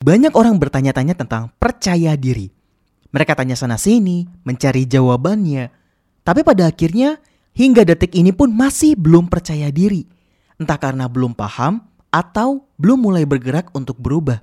Banyak orang bertanya-tanya tentang percaya diri. Mereka tanya sana-sini, mencari jawabannya. Tapi pada akhirnya, hingga detik ini pun masih belum percaya diri. Entah karena belum paham atau belum mulai bergerak untuk berubah.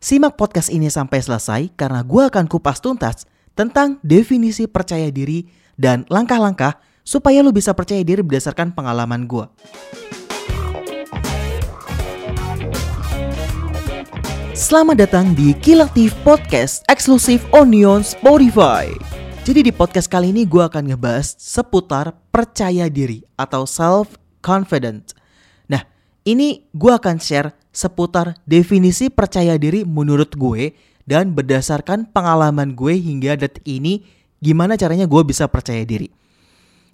Simak podcast ini sampai selesai karena gue akan kupas tuntas tentang definisi percaya diri dan langkah-langkah supaya lo bisa percaya diri berdasarkan pengalaman gue. Selamat datang di Kilaktif Podcast eksklusif Onion Spotify. Jadi di podcast kali ini gue akan ngebahas seputar percaya diri atau self confident. Nah, ini gue akan share seputar definisi percaya diri menurut gue dan berdasarkan pengalaman gue hingga detik ini gimana caranya gue bisa percaya diri.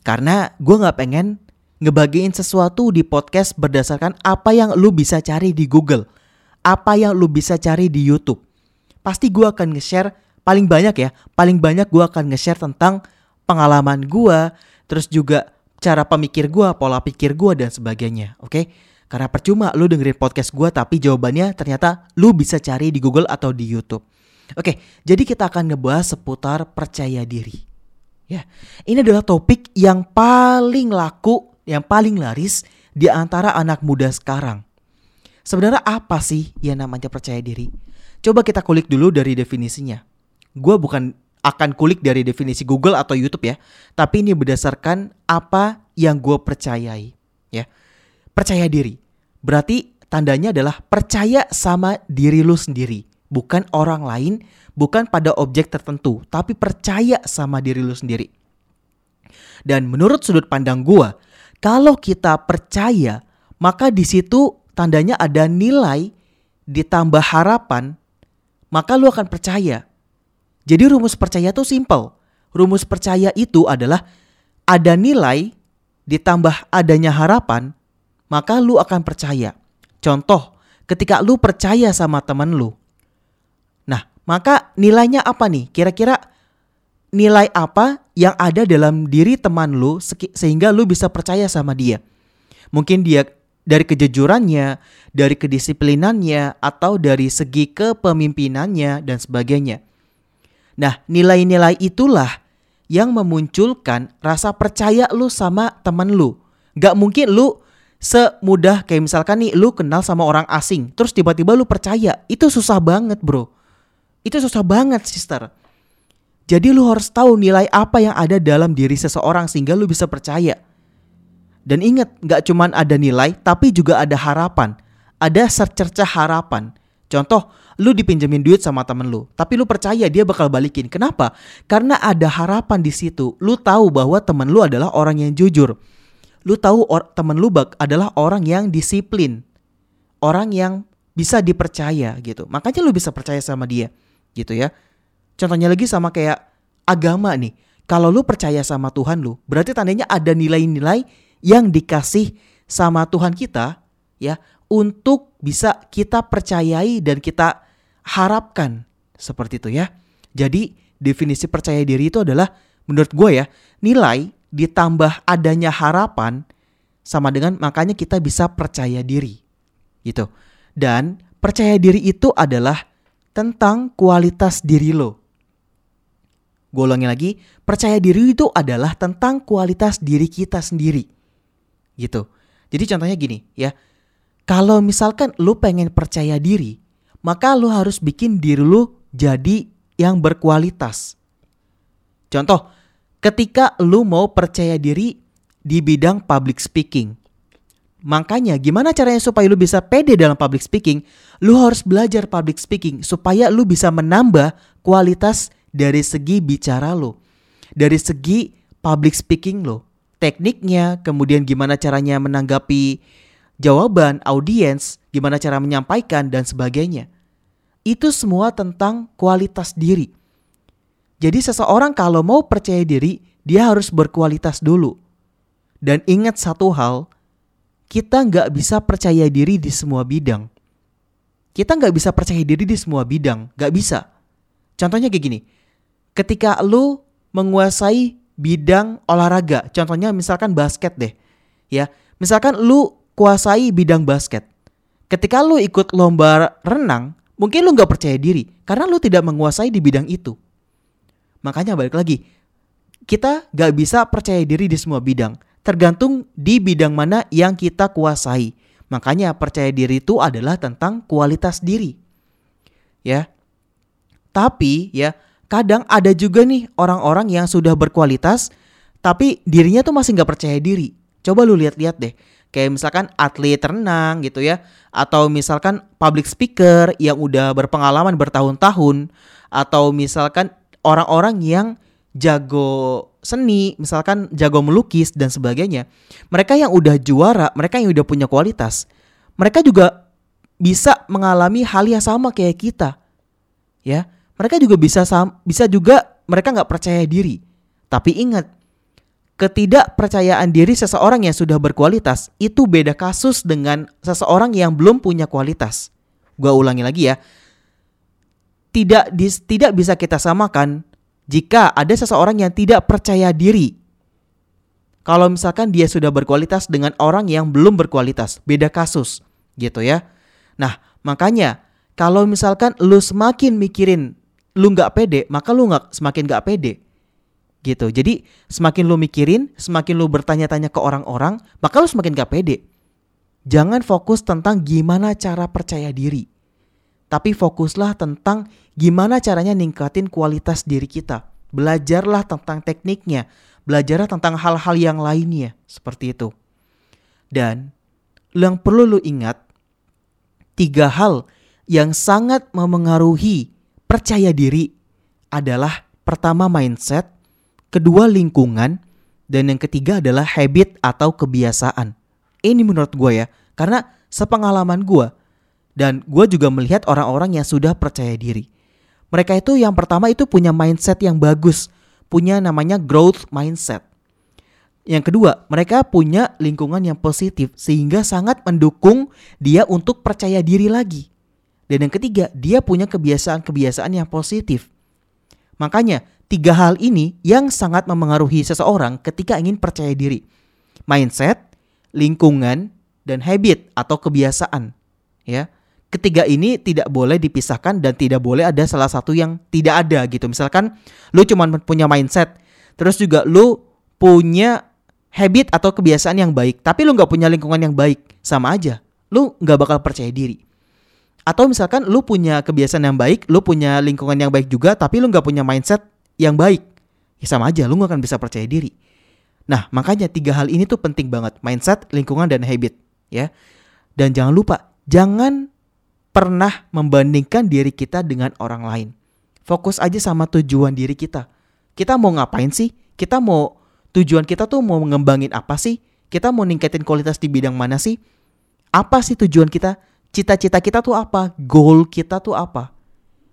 Karena gue gak pengen ngebagiin sesuatu di podcast berdasarkan apa yang lu bisa cari di Google apa yang lu bisa cari di YouTube. Pasti gue akan nge-share paling banyak ya, paling banyak gue akan nge-share tentang pengalaman gue, terus juga cara pemikir gue, pola pikir gue dan sebagainya. Oke? Okay? Karena percuma lu dengerin podcast gue tapi jawabannya ternyata lu bisa cari di Google atau di YouTube. Oke, jadi kita akan ngebahas seputar percaya diri. Ya, ini adalah topik yang paling laku, yang paling laris di antara anak muda sekarang. Sebenarnya apa sih yang namanya percaya diri? Coba kita kulik dulu dari definisinya. Gue bukan akan kulik dari definisi Google atau YouTube ya, tapi ini berdasarkan apa yang gue percayai. Ya, percaya diri berarti tandanya adalah percaya sama diri lu sendiri, bukan orang lain, bukan pada objek tertentu, tapi percaya sama diri lu sendiri. Dan menurut sudut pandang gue, kalau kita percaya, maka di situ tandanya ada nilai ditambah harapan, maka lu akan percaya. Jadi rumus percaya itu simple. Rumus percaya itu adalah ada nilai ditambah adanya harapan, maka lu akan percaya. Contoh, ketika lu percaya sama teman lu. Nah, maka nilainya apa nih? Kira-kira nilai apa yang ada dalam diri teman lu sehingga lu bisa percaya sama dia? Mungkin dia dari kejujurannya, dari kedisiplinannya, atau dari segi kepemimpinannya, dan sebagainya. Nah, nilai-nilai itulah yang memunculkan rasa percaya lu sama temen lu. Gak mungkin lu semudah kayak misalkan nih lu kenal sama orang asing, terus tiba-tiba lu percaya. Itu susah banget bro. Itu susah banget sister. Jadi lu harus tahu nilai apa yang ada dalam diri seseorang sehingga lu bisa percaya. Dan ingat, nggak cuman ada nilai, tapi juga ada harapan. Ada secerca harapan. Contoh, lu dipinjemin duit sama temen lu, tapi lu percaya dia bakal balikin. Kenapa? Karena ada harapan di situ. Lu tahu bahwa temen lu adalah orang yang jujur. Lu tahu or temen lu bak adalah orang yang disiplin. Orang yang bisa dipercaya gitu. Makanya lu bisa percaya sama dia gitu ya. Contohnya lagi sama kayak agama nih. Kalau lu percaya sama Tuhan lu, berarti tandanya ada nilai-nilai yang dikasih sama Tuhan kita ya untuk bisa kita percayai dan kita harapkan seperti itu ya. Jadi definisi percaya diri itu adalah menurut gue ya nilai ditambah adanya harapan sama dengan makanya kita bisa percaya diri gitu. Dan percaya diri itu adalah tentang kualitas diri lo. Gue lagi, percaya diri itu adalah tentang kualitas diri kita sendiri gitu. Jadi contohnya gini ya. Kalau misalkan lu pengen percaya diri, maka lu harus bikin diri lu jadi yang berkualitas. Contoh, ketika lu mau percaya diri di bidang public speaking. Makanya gimana caranya supaya lu bisa pede dalam public speaking? Lu harus belajar public speaking supaya lu bisa menambah kualitas dari segi bicara lu. Dari segi public speaking lo tekniknya, kemudian gimana caranya menanggapi jawaban audiens, gimana cara menyampaikan dan sebagainya. Itu semua tentang kualitas diri. Jadi seseorang kalau mau percaya diri, dia harus berkualitas dulu. Dan ingat satu hal, kita nggak bisa percaya diri di semua bidang. Kita nggak bisa percaya diri di semua bidang, nggak bisa. Contohnya kayak gini, ketika lu menguasai bidang olahraga. Contohnya misalkan basket deh. Ya, misalkan lu kuasai bidang basket. Ketika lu ikut lomba renang, Mungkin lu nggak percaya diri karena lu tidak menguasai di bidang itu. Makanya balik lagi, kita gak bisa percaya diri di semua bidang. Tergantung di bidang mana yang kita kuasai. Makanya percaya diri itu adalah tentang kualitas diri. Ya. Tapi ya, kadang ada juga nih orang-orang yang sudah berkualitas tapi dirinya tuh masih nggak percaya diri. Coba lu lihat-lihat deh kayak misalkan atlet renang gitu ya atau misalkan public speaker yang udah berpengalaman bertahun-tahun atau misalkan orang-orang yang jago seni, misalkan jago melukis dan sebagainya. Mereka yang udah juara, mereka yang udah punya kualitas, mereka juga bisa mengalami hal yang sama kayak kita. Ya, mereka juga bisa bisa juga mereka nggak percaya diri. Tapi ingat, ketidakpercayaan diri seseorang yang sudah berkualitas itu beda kasus dengan seseorang yang belum punya kualitas. Gua ulangi lagi ya. Tidak dis, tidak bisa kita samakan jika ada seseorang yang tidak percaya diri. Kalau misalkan dia sudah berkualitas dengan orang yang belum berkualitas, beda kasus gitu ya. Nah, makanya kalau misalkan lu semakin mikirin lu nggak pede, maka lu nggak semakin nggak pede gitu. Jadi semakin lu mikirin, semakin lu bertanya-tanya ke orang-orang, maka lu semakin gak pede. Jangan fokus tentang gimana cara percaya diri. Tapi fokuslah tentang gimana caranya ningkatin kualitas diri kita. Belajarlah tentang tekniknya, belajarlah tentang hal-hal yang lainnya, seperti itu. Dan yang perlu lu ingat, tiga hal yang sangat memengaruhi percaya diri adalah pertama mindset, kedua lingkungan, dan yang ketiga adalah habit atau kebiasaan. Ini menurut gue ya, karena sepengalaman gue, dan gue juga melihat orang-orang yang sudah percaya diri. Mereka itu yang pertama itu punya mindset yang bagus, punya namanya growth mindset. Yang kedua, mereka punya lingkungan yang positif sehingga sangat mendukung dia untuk percaya diri lagi. Dan yang ketiga, dia punya kebiasaan-kebiasaan yang positif. Makanya, tiga hal ini yang sangat memengaruhi seseorang ketika ingin percaya diri. Mindset, lingkungan, dan habit atau kebiasaan. Ya. Ketiga ini tidak boleh dipisahkan dan tidak boleh ada salah satu yang tidak ada gitu. Misalkan lu cuma punya mindset, terus juga lu punya habit atau kebiasaan yang baik, tapi lu nggak punya lingkungan yang baik, sama aja. Lu nggak bakal percaya diri. Atau misalkan lu punya kebiasaan yang baik, lu punya lingkungan yang baik juga, tapi lu nggak punya mindset yang baik, ya sama aja lu gak akan bisa percaya diri. Nah, makanya tiga hal ini tuh penting banget, mindset, lingkungan dan habit, ya. Dan jangan lupa, jangan pernah membandingkan diri kita dengan orang lain. Fokus aja sama tujuan diri kita. Kita mau ngapain sih? Kita mau tujuan kita tuh mau mengembangin apa sih? Kita mau ningkatin kualitas di bidang mana sih? Apa sih tujuan kita? Cita-cita kita tuh apa? Goal kita tuh apa?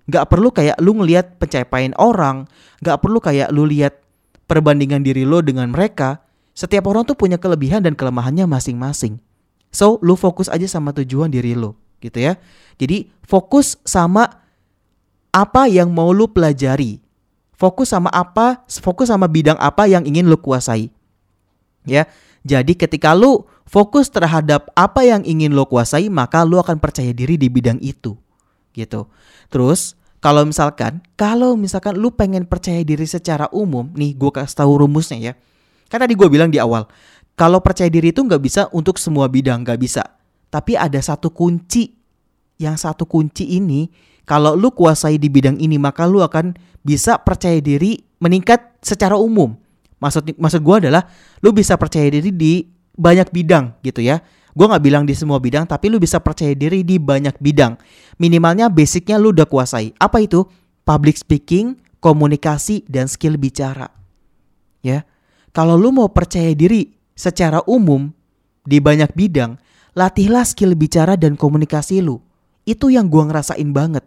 Gak perlu kayak lu ngelihat pencapaian orang, gak perlu kayak lu lihat perbandingan diri lo dengan mereka. Setiap orang tuh punya kelebihan dan kelemahannya masing-masing. So, lu fokus aja sama tujuan diri lo, gitu ya. Jadi, fokus sama apa yang mau lu pelajari. Fokus sama apa, fokus sama bidang apa yang ingin lu kuasai. Ya. Jadi ketika lu fokus terhadap apa yang ingin lo kuasai, maka lu akan percaya diri di bidang itu. Gitu. Terus kalau misalkan, kalau misalkan lu pengen percaya diri secara umum, nih gue kasih tahu rumusnya ya. Kan tadi gue bilang di awal, kalau percaya diri itu nggak bisa untuk semua bidang, nggak bisa. Tapi ada satu kunci, yang satu kunci ini, kalau lu kuasai di bidang ini, maka lu akan bisa percaya diri meningkat secara umum. Maksud maksud gue adalah, lu bisa percaya diri di banyak bidang gitu ya. Gue gak bilang di semua bidang, tapi lu bisa percaya diri di banyak bidang. Minimalnya basicnya lu udah kuasai. Apa itu? Public speaking, komunikasi, dan skill bicara. Ya, kalau lu mau percaya diri secara umum di banyak bidang, latihlah skill bicara dan komunikasi lu. Itu yang gue ngerasain banget.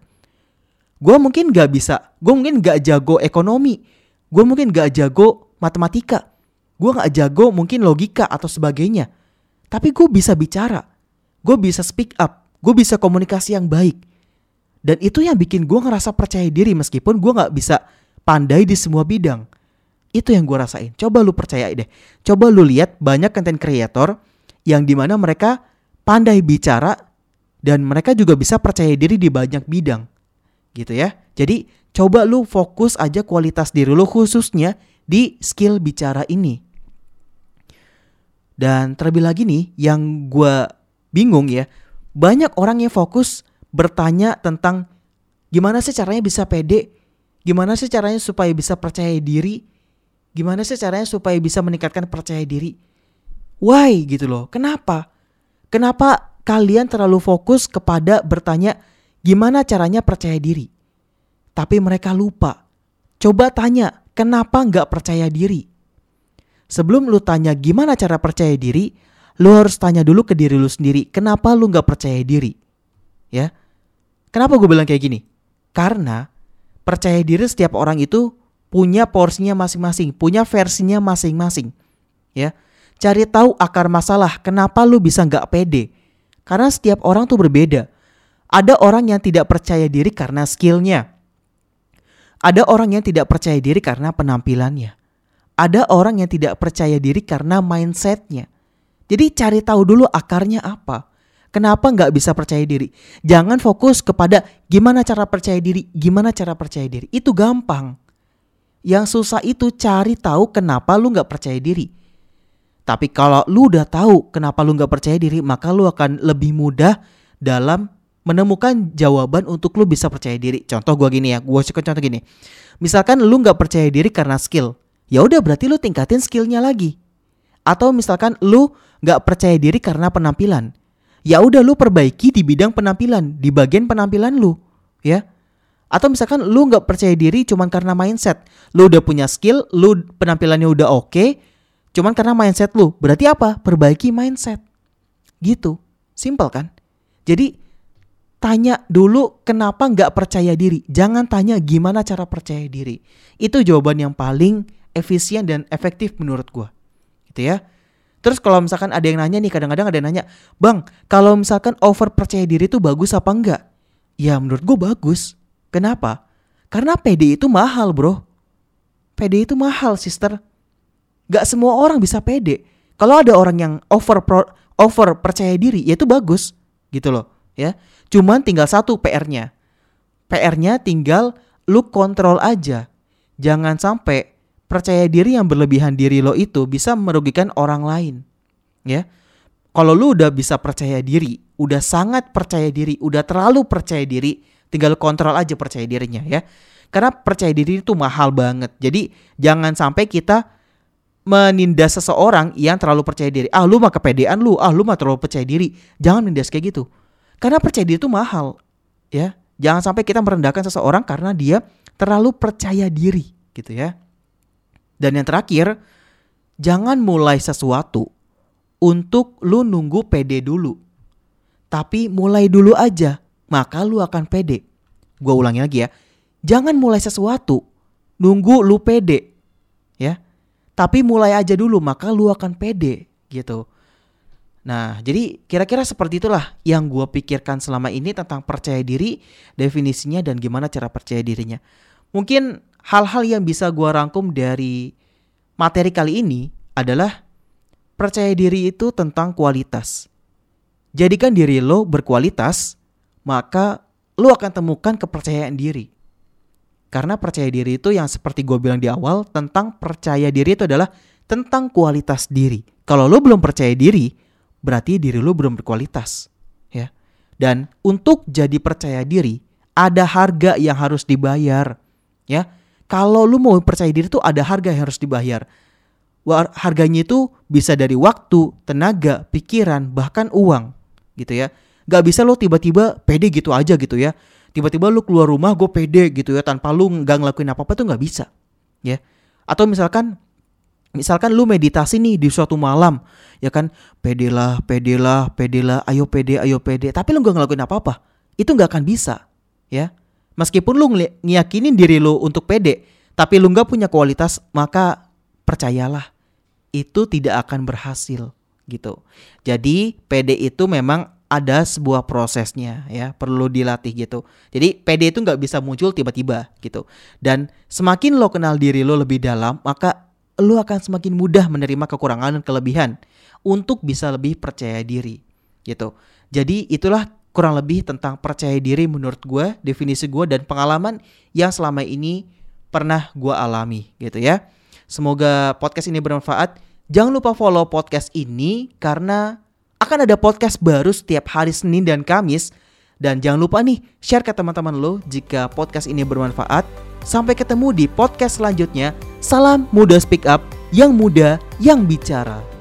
Gue mungkin gak bisa, gue mungkin gak jago ekonomi, gue mungkin gak jago matematika, gue gak jago mungkin logika atau sebagainya tapi gue bisa bicara, gue bisa speak up, gue bisa komunikasi yang baik. Dan itu yang bikin gue ngerasa percaya diri meskipun gue gak bisa pandai di semua bidang. Itu yang gue rasain. Coba lu percaya deh. Coba lu lihat banyak content creator yang di mana mereka pandai bicara dan mereka juga bisa percaya diri di banyak bidang. Gitu ya. Jadi coba lu fokus aja kualitas diri lu khususnya di skill bicara ini. Dan terlebih lagi nih yang gue bingung ya, banyak orang yang fokus bertanya tentang gimana sih caranya bisa pede, gimana sih caranya supaya bisa percaya diri, gimana sih caranya supaya bisa meningkatkan percaya diri. Why gitu loh, kenapa? Kenapa kalian terlalu fokus kepada bertanya gimana caranya percaya diri. Tapi mereka lupa. Coba tanya, kenapa nggak percaya diri? Sebelum lu tanya gimana cara percaya diri, lu harus tanya dulu ke diri lu sendiri, kenapa lu nggak percaya diri? Ya, kenapa gue bilang kayak gini? Karena percaya diri setiap orang itu punya porsinya masing-masing, punya versinya masing-masing. Ya, cari tahu akar masalah, kenapa lu bisa nggak pede? Karena setiap orang tuh berbeda. Ada orang yang tidak percaya diri karena skillnya. Ada orang yang tidak percaya diri karena penampilannya. Ada orang yang tidak percaya diri karena mindsetnya. Jadi cari tahu dulu akarnya apa. Kenapa nggak bisa percaya diri? Jangan fokus kepada gimana cara percaya diri, gimana cara percaya diri. Itu gampang. Yang susah itu cari tahu kenapa lu nggak percaya diri. Tapi kalau lu udah tahu kenapa lu nggak percaya diri, maka lu akan lebih mudah dalam menemukan jawaban untuk lu bisa percaya diri. Contoh gua gini ya, suka contoh gini. Misalkan lu nggak percaya diri karena skill, ya udah berarti lu tingkatin skillnya lagi. Atau misalkan lu nggak percaya diri karena penampilan, ya udah lu perbaiki di bidang penampilan, di bagian penampilan lu, ya. Atau misalkan lu nggak percaya diri cuman karena mindset, lu udah punya skill, lu penampilannya udah oke, okay, Cuman karena mindset lu. Berarti apa? Perbaiki mindset. Gitu. Simple kan? Jadi tanya dulu kenapa nggak percaya diri. Jangan tanya gimana cara percaya diri. Itu jawaban yang paling efisien dan efektif menurut gua. Gitu ya. Terus kalau misalkan ada yang nanya nih, kadang-kadang ada yang nanya, Bang, kalau misalkan over percaya diri itu bagus apa enggak? Ya menurut gue bagus. Kenapa? Karena PD itu mahal bro. PD itu mahal sister. Gak semua orang bisa pede. Kalau ada orang yang over pro, over percaya diri, ya itu bagus gitu loh, ya. Cuman tinggal satu PR-nya. PR-nya tinggal lu kontrol aja. Jangan sampai percaya diri yang berlebihan diri lo itu bisa merugikan orang lain. Ya. Kalau lu udah bisa percaya diri, udah sangat percaya diri, udah terlalu percaya diri, tinggal kontrol aja percaya dirinya ya. Karena percaya diri itu mahal banget. Jadi jangan sampai kita menindas seseorang yang terlalu percaya diri. Ah lu mah kepedean lu, ah lu mah terlalu percaya diri. Jangan nindas kayak gitu. Karena percaya diri itu mahal. Ya, jangan sampai kita merendahkan seseorang karena dia terlalu percaya diri gitu ya. Dan yang terakhir, jangan mulai sesuatu untuk lu nunggu pede dulu. Tapi mulai dulu aja, maka lu akan pede. Gua ulangi lagi ya. Jangan mulai sesuatu nunggu lu pede. Ya, tapi mulai aja dulu maka lu akan pede gitu. Nah, jadi kira-kira seperti itulah yang gue pikirkan selama ini tentang percaya diri, definisinya dan gimana cara percaya dirinya. Mungkin hal-hal yang bisa gue rangkum dari materi kali ini adalah percaya diri itu tentang kualitas. Jadikan diri lo berkualitas, maka lo akan temukan kepercayaan diri. Karena percaya diri itu yang seperti gue bilang di awal tentang percaya diri itu adalah tentang kualitas diri. Kalau lo belum percaya diri, berarti diri lo belum berkualitas, ya. Dan untuk jadi percaya diri, ada harga yang harus dibayar, ya. Kalau lo mau percaya diri itu ada harga yang harus dibayar. Harganya itu bisa dari waktu, tenaga, pikiran, bahkan uang, gitu ya. Gak bisa lo tiba-tiba pede gitu aja gitu ya tiba-tiba lu keluar rumah gue pede gitu ya tanpa lu nggak ngelakuin apa-apa tuh nggak bisa ya atau misalkan misalkan lu meditasi nih di suatu malam ya kan pede lah pede lah pede lah ayo pede ayo pede tapi lu nggak ngelakuin apa-apa itu nggak akan bisa ya meskipun lu ngiyakinin diri lu untuk pede tapi lu nggak punya kualitas maka percayalah itu tidak akan berhasil gitu. Jadi pede itu memang ada sebuah prosesnya ya perlu dilatih gitu. Jadi PD itu nggak bisa muncul tiba-tiba gitu. Dan semakin lo kenal diri lo lebih dalam maka lo akan semakin mudah menerima kekurangan dan kelebihan untuk bisa lebih percaya diri gitu. Jadi itulah kurang lebih tentang percaya diri menurut gue, definisi gue dan pengalaman yang selama ini pernah gue alami gitu ya. Semoga podcast ini bermanfaat. Jangan lupa follow podcast ini karena akan ada podcast baru setiap hari Senin dan Kamis. Dan jangan lupa nih share ke teman-teman lo jika podcast ini bermanfaat. Sampai ketemu di podcast selanjutnya. Salam muda speak up, yang muda yang bicara.